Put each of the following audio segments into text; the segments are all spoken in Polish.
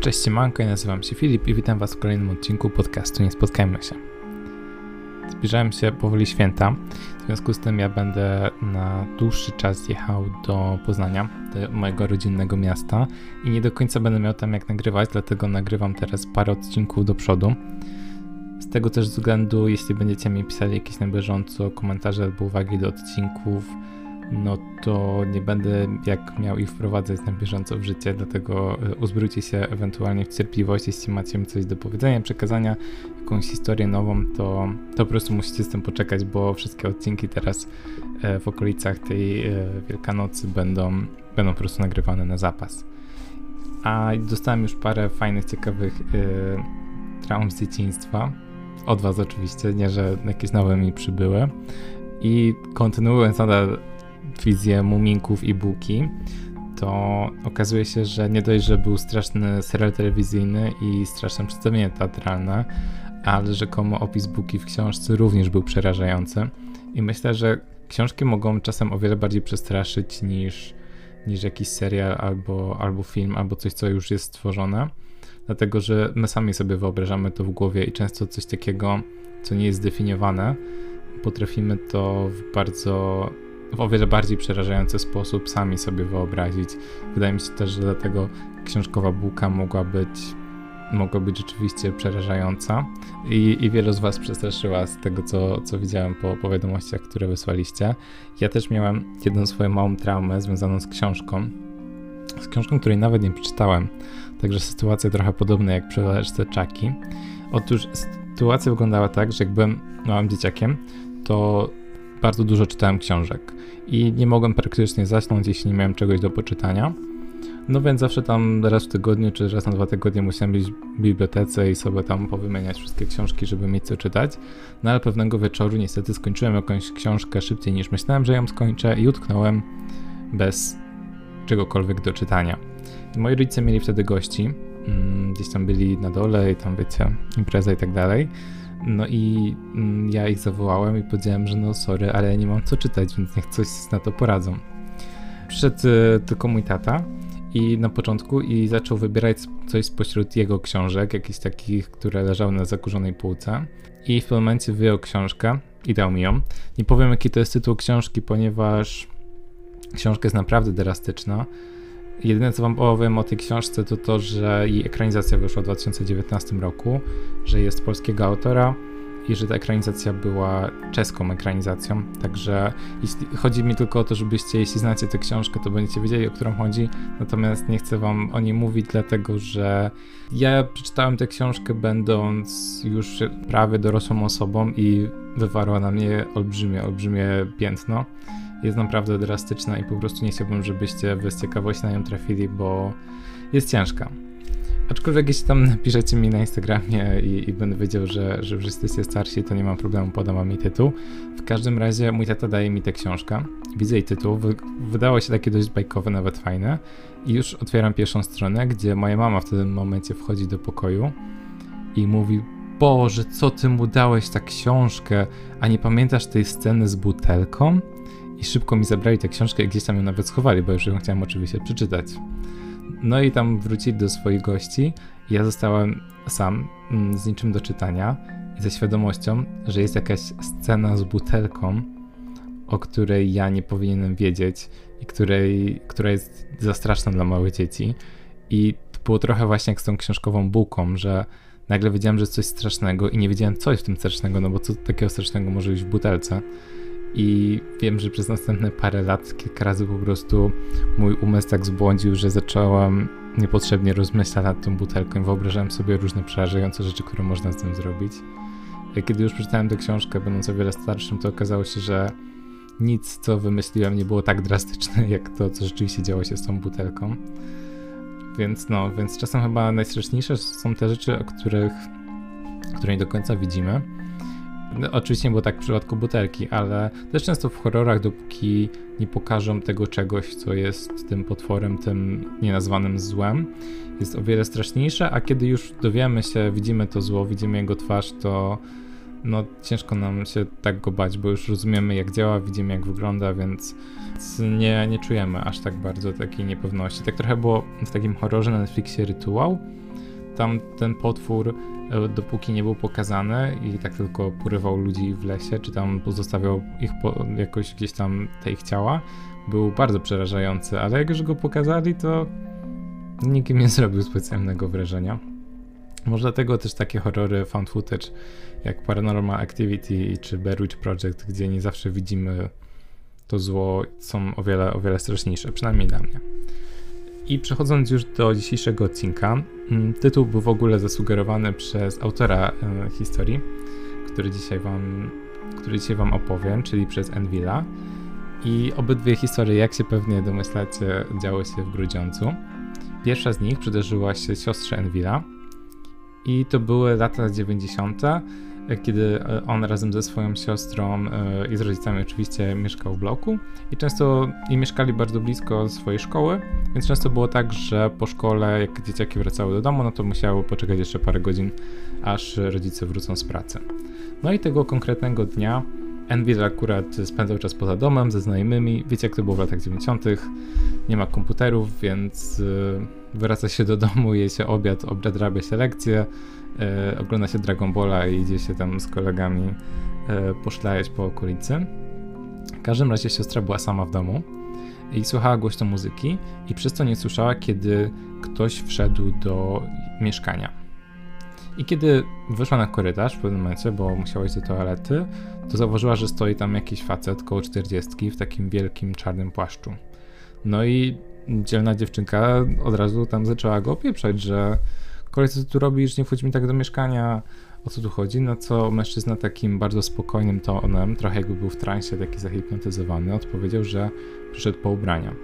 Cześć, siemanko, ja nazywam się Filip i witam Was w kolejnym odcinku podcastu Nie Spotkajmy się. Zbliżają się powoli święta, w związku z tym ja będę na dłuższy czas jechał do Poznania, do mojego rodzinnego miasta i nie do końca będę miał tam jak nagrywać, dlatego nagrywam teraz parę odcinków do przodu. Z tego też względu, jeśli będziecie mi pisali jakieś na bieżąco komentarze albo uwagi do odcinków, no to nie będę jak miał ich wprowadzać na bieżąco w życie, dlatego e, uzbrójcie się ewentualnie w cierpliwość, jeśli macie mi coś do powiedzenia, przekazania, jakąś historię nową, to, to po prostu musicie z tym poczekać, bo wszystkie odcinki teraz e, w okolicach tej e, Wielkanocy będą, będą po prostu nagrywane na zapas. A dostałem już parę fajnych, ciekawych traum z dzieciństwa, od was oczywiście, nie, że jakieś nowe mi przybyły. I kontynuując nadal wizję muminków i buki, to okazuje się, że nie dość, że był straszny serial telewizyjny i straszne przedstawienie teatralne, ale rzekomo opis buki w książce również był przerażający. I myślę, że książki mogą czasem o wiele bardziej przestraszyć niż, niż jakiś serial albo, albo film, albo coś, co już jest stworzone. Dlatego, że my sami sobie wyobrażamy to w głowie i często coś takiego, co nie jest zdefiniowane, potrafimy to w bardzo w o wiele bardziej przerażający sposób sami sobie wyobrazić. Wydaje mi się też, że dlatego książkowa bułka mogła być mogła być rzeczywiście przerażająca i, i wielu z Was przestraszyła z tego, co, co widziałem po, po wiadomościach, które wysłaliście. Ja też miałem jedną swoją małą traumę związaną z książką, z książką, której nawet nie przeczytałem, także sytuacja trochę podobna jak przy Leszce Czaki. Otóż sytuacja wyglądała tak, że jak byłem małym dzieciakiem, to bardzo dużo czytałem książek i nie mogłem praktycznie zasnąć, jeśli nie miałem czegoś do poczytania. No więc zawsze tam raz w tygodniu czy raz na dwa tygodnie musiałem być w bibliotece i sobie tam powymieniać wszystkie książki, żeby mieć co czytać. No ale pewnego wieczoru niestety skończyłem jakąś książkę szybciej niż myślałem, że ją skończę i utknąłem bez czegokolwiek do czytania. Moi rodzice mieli wtedy gości, mm, gdzieś tam byli na dole i tam wiecie, impreza i tak dalej. No i mm, ja ich zawołałem i powiedziałem, że no sorry, ale ja nie mam co czytać, więc niech coś na to poradzą. Przyszedł y, tylko mój tata i na początku i zaczął wybierać coś spośród jego książek, jakichś takich, które leżały na zakurzonej półce. I w pewnym momencie wyjął książkę i dał mi ją. Nie powiem, jaki to jest tytuł książki, ponieważ książka jest naprawdę drastyczna. Jedyne co wam powiem o tej książce to to, że jej ekranizacja wyszła w 2019 roku, że jest polskiego autora i że ta ekranizacja była czeską ekranizacją. Także jeśli, chodzi mi tylko o to, żebyście, jeśli znacie tę książkę, to będziecie wiedzieli, o którą chodzi. Natomiast nie chcę wam o niej mówić, dlatego że ja przeczytałem tę książkę będąc już prawie dorosłą osobą i wywarła na mnie olbrzymie, olbrzymie piętno jest naprawdę drastyczna i po prostu nie chciałbym, żebyście wy z ciekawości na nią trafili, bo jest ciężka. Aczkolwiek jeśli tam napiszecie mi na Instagramie i, i będę wiedział, że, że już jesteście starsi, to nie mam problemu, podam wam jej tytuł. W każdym razie mój tata daje mi tę książkę, widzę jej tytuł, wy, wydało się takie dość bajkowe, nawet fajne i już otwieram pierwszą stronę, gdzie moja mama w tym momencie wchodzi do pokoju i mówi Boże, co ty mu dałeś ta książkę, a nie pamiętasz tej sceny z butelką? I szybko mi zabrali tę książkę i gdzieś tam ją nawet schowali, bo już ją chciałem oczywiście przeczytać. No i tam wrócili do swoich gości. Ja zostałem sam, mm, z niczym do czytania ze świadomością, że jest jakaś scena z butelką, o której ja nie powinienem wiedzieć i której, która jest za straszna dla małych dzieci. I to było trochę właśnie jak z tą książkową bułką, że nagle wiedziałem, że jest coś strasznego i nie wiedziałem, co jest w tym strasznego, no bo co takiego strasznego może być w butelce. I wiem, że przez następne parę lat kilka razy po prostu mój umysł tak zbłądził, że zacząłem niepotrzebnie rozmyślać nad tą butelką i wyobrażałem sobie różne przerażające rzeczy, które można z tym zrobić. Kiedy już przeczytałem tę książkę, będąc o wiele starszym, to okazało się, że nic, co wymyśliłem, nie było tak drastyczne, jak to, co rzeczywiście działo się z tą butelką. Więc no, więc czasem chyba najstraszniejsze są te rzeczy, o których, które nie do końca widzimy no, oczywiście nie było tak w przypadku butelki, ale też często w horrorach, dopóki nie pokażą tego czegoś, co jest tym potworem, tym nienazwanym złem, jest o wiele straszniejsze, a kiedy już dowiemy się, widzimy to zło, widzimy jego twarz, to no ciężko nam się tak go bać, bo już rozumiemy jak działa, widzimy jak wygląda, więc nie, nie czujemy aż tak bardzo takiej niepewności. Tak trochę było w takim horrorze na Netflixie Rytuał, tam ten potwór, e, dopóki nie był pokazany i tak tylko porywał ludzi w lesie, czy tam pozostawiał ich po, jakoś gdzieś tam te ich ciała, był bardzo przerażający, ale jak już go pokazali, to nikim nie zrobił specjalnego wrażenia. Może dlatego też takie horrory found footage jak Paranormal Activity czy Witch Project, gdzie nie zawsze widzimy to zło, są o wiele, o wiele straszniejsze, przynajmniej dla mnie. I przechodząc już do dzisiejszego odcinka, mm, tytuł był w ogóle zasugerowany przez autora e, historii, który dzisiaj wam, który dzisiaj wam opowiem, czyli przez Envila. I obydwie historie, jak się pewnie domyślacie, działy się w Grudziądzu. Pierwsza z nich przydarzyła się siostrze Envila i to były lata 90., kiedy e, on razem ze swoją siostrą e, i z rodzicami oczywiście mieszkał w bloku i często i mieszkali bardzo blisko swojej szkoły, więc często było tak, że po szkole, jak dzieciaki wracały do domu, no to musiały poczekać jeszcze parę godzin, aż rodzice wrócą z pracy. No i tego konkretnego dnia Envil akurat spędzał czas poza domem ze znajomymi. Wiecie, jak to było w latach 90. Nie ma komputerów, więc e, wraca się do domu, je się obiad, odrabia się lekcje, e, ogląda się Dragon Balla i idzie się tam z kolegami e, poszlajać po okolicy. W każdym razie siostra była sama w domu i słuchała głośno muzyki i przez to nie słyszała, kiedy ktoś wszedł do mieszkania. I kiedy wyszła na korytarz w pewnym momencie, bo musiała iść do toalety, to zauważyła, że stoi tam jakiś facet koło 40 w takim wielkim czarnym płaszczu. No i dzielna dziewczynka od razu tam zaczęła go opieprzać, że kolej co tu robisz, nie wchodź mi tak do mieszkania, o co tu chodzi, no co mężczyzna takim bardzo spokojnym tonem, trochę jakby był w transie, taki zahipnotyzowany, odpowiedział, że przyszedł po ubrania.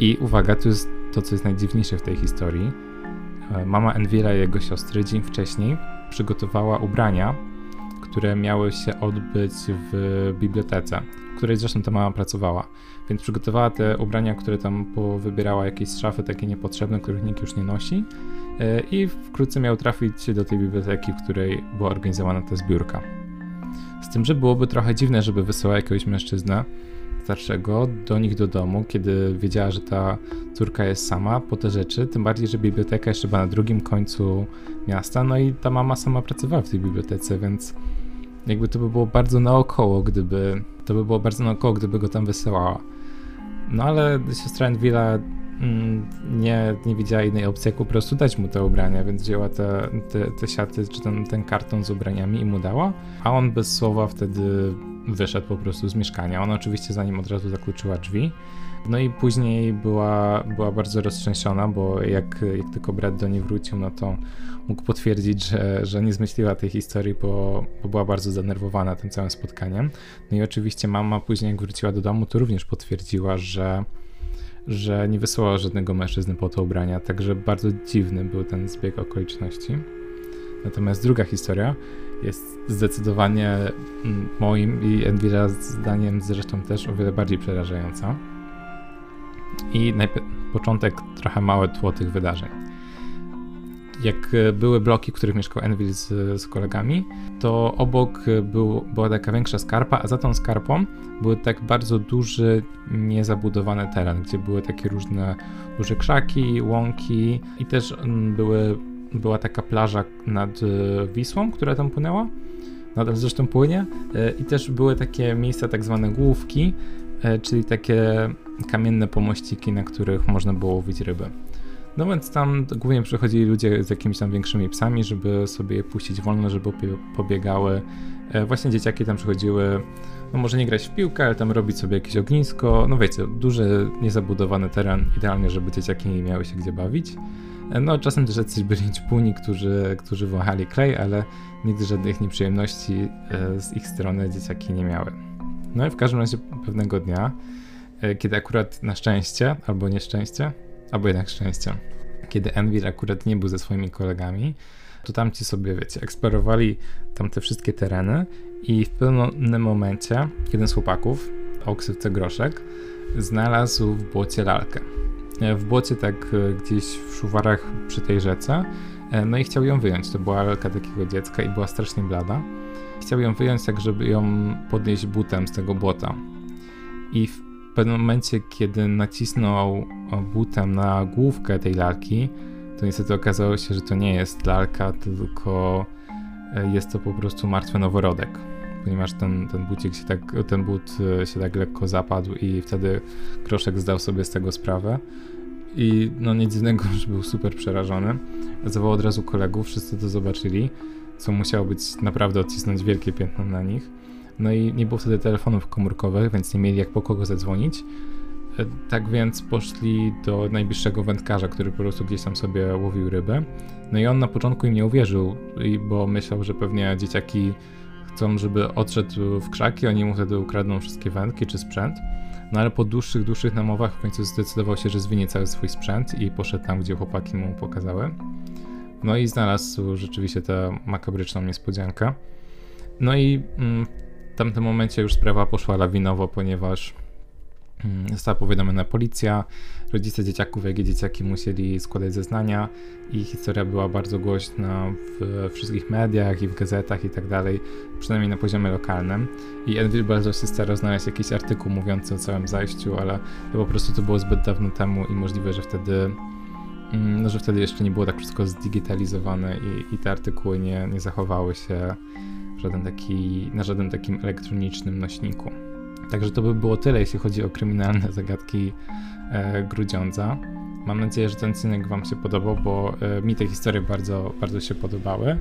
I uwaga, to jest to, co jest najdziwniejsze w tej historii. E, mama Envira i jego siostry dzień wcześniej przygotowała ubrania, które miały się odbyć w bibliotece, w której zresztą ta mama pracowała. Więc przygotowała te ubrania, które tam powybierała jakieś szafy takie niepotrzebne, których nikt już nie nosi e, i wkrótce miał trafić do tej biblioteki, w której była organizowana ta zbiórka. Z tym, że byłoby trochę dziwne, żeby wysyłała jakiegoś mężczyznę starszego do nich do domu, kiedy wiedziała, że ta córka jest sama po te rzeczy, tym bardziej, że biblioteka jeszcze była na drugim końcu miasta, no i ta mama sama pracowała w tej bibliotece, więc jakby to by było bardzo naokoło, gdyby to by było bardzo naokoło, gdyby go tam wysyłała. No ale siostra Envilla mm, nie, nie widziała innej opcji, jak po prostu dać mu te ubrania, więc wzięła te, te, te siaty, czy ten, ten karton z ubraniami i mu dała, a on bez słowa wtedy wyszedł po prostu z mieszkania. Ona oczywiście za nim od razu zakluczyła drzwi. No i później była, była bardzo roztrzęsiona, bo jak, jak tylko brat do niej wrócił, no to mógł potwierdzić, że, że nie zmyśliła tej historii, bo, bo była bardzo zdenerwowana tym całym spotkaniem. No i oczywiście mama później jak wróciła do domu, to również potwierdziła, że że nie wysłała żadnego mężczyzny po to ubrania, także bardzo dziwny był ten zbieg okoliczności. Natomiast druga historia jest zdecydowanie mm, moim i Envira zdaniem zresztą też o wiele bardziej przerażająca. I początek trochę małe tło tych wydarzeń. Jak e, były bloki, w których mieszkał Envil z, z kolegami, to obok był, była taka większa skarpa, a za tą skarpą był tak bardzo duży, niezabudowany teren, gdzie były takie różne duże krzaki, łąki i też mm, były była taka plaża nad e, Wisłą, która tam płynęła. Nadal zresztą płynie. E, I też były takie miejsca, tak zwane główki, e, czyli takie kamienne pomościki, na których można było łowić ryby. No więc tam głównie przychodzili ludzie z jakimiś tam większymi psami, żeby sobie je puścić wolno, żeby pobiegały. Właśnie dzieciaki tam przychodziły, no może nie grać w piłkę, ale tam robić sobie jakieś ognisko. No wiecie, duży, niezabudowany teren, idealnie, żeby dzieciaki nie miały się gdzie bawić. No, czasem też jacyś byli ćpuni, którzy, którzy wąchali klej, ale nigdy żadnych nieprzyjemności e, z ich strony dzieciaki nie miały. No i w każdym razie pewnego dnia, e, kiedy akurat na szczęście, albo nieszczęście, albo jednak szczęście, kiedy Envil akurat nie był ze swoimi kolegami, to tamci sobie, wiecie, eksplorowali tam te wszystkie tereny i w pewnym momencie jeden z chłopaków, o ksywce Groszek, znalazł w błocie lalkę. E, w błocie tak e, gdzieś w szuwarach przy tej rzece. E, no i chciał ją wyjąć. To była lalka takiego dziecka i była strasznie blada. Chciał ją wyjąć tak, żeby ją podnieść butem z tego błota. I w pewnym momencie, kiedy nacisnął butem na główkę tej lalki, to to niestety okazało się, że to nie jest lalka, tylko e, jest to po prostu martwy noworodek, ponieważ ten, ten bucik się tak, ten but e, się tak lekko zapadł i wtedy Kroszek zdał sobie z tego sprawę. I no nic dziwnego, że był super przerażony. Zawołał od razu kolegów, wszyscy to zobaczyli, co musiało być naprawdę odcisnąć wielkie piętno na nich. No i nie było wtedy telefonów komórkowych, więc nie mieli jak po kogo zadzwonić. E, tak więc poszli do najbliższego wędkarza, który po prostu gdzieś tam sobie łowił rybę. No i on na początku im nie uwierzył, bo myślał, że pewnie dzieciaki chcą, żeby odszedł w krzaki, oni mu wtedy ukradną wszystkie wędki czy sprzęt. No ale po dłuższych, dłuższych namowach w końcu zdecydował się, że zwinie cały swój sprzęt i poszedł tam, gdzie chłopaki mu pokazały. No i znalazł rzeczywiście tę makabryczną niespodziankę. No i mm, w tamtym momencie już sprawa poszła lawinowo, ponieważ mm, została powiadomiona policja, rodzice dzieciaków, jak i dzieciaki musieli składać zeznania i historia była bardzo głośna w wszystkich mediach i w gazetach i tak dalej, przynajmniej na poziomie lokalnym. I Envil bardzo się starał znaleźć jakiś artykuł mówiący o całym zajściu, ale po prostu to było zbyt dawno temu i możliwe, że wtedy no, że wtedy jeszcze nie było tak wszystko zdigitalizowane i, i te artykuły nie, nie zachowały się żaden taki, na żadnym takim elektronicznym nośniku. Także to by było tyle, jeśli chodzi o kryminalne zagadki e, Grudziądza. Mam nadzieję, że ten odcinek Wam się podobał, bo e, mi te historie bardzo, bardzo się podobały.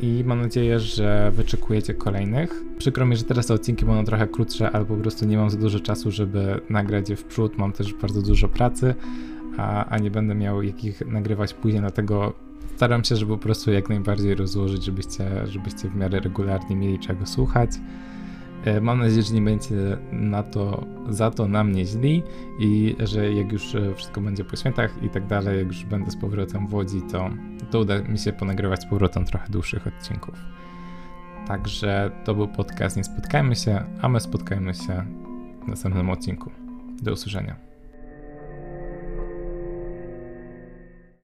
I mam nadzieję, że wyczekujecie kolejnych. Przykro mi, że teraz te odcinki będą trochę krótsze, ale po prostu nie mam za dużo czasu, żeby nagrać je w przód. Mam też bardzo dużo pracy, a, a nie będę miał jakich nagrywać później, dlatego staram się, żeby po prostu jak najbardziej rozłożyć, żebyście, żebyście w miarę regularnie mieli czego słuchać. E, mam nadzieję, że nie będziecie na to, za to na mnie źli i że jak już e, wszystko będzie po świętach i tak dalej, jak już będę z powrotem w Łodzi, to, to uda mi się ponagrywać z powrotem trochę dłuższych odcinków. Także to był podcast Nie Spotkajmy się, a my spotkajmy się w następnym odcinku. Do usłyszenia.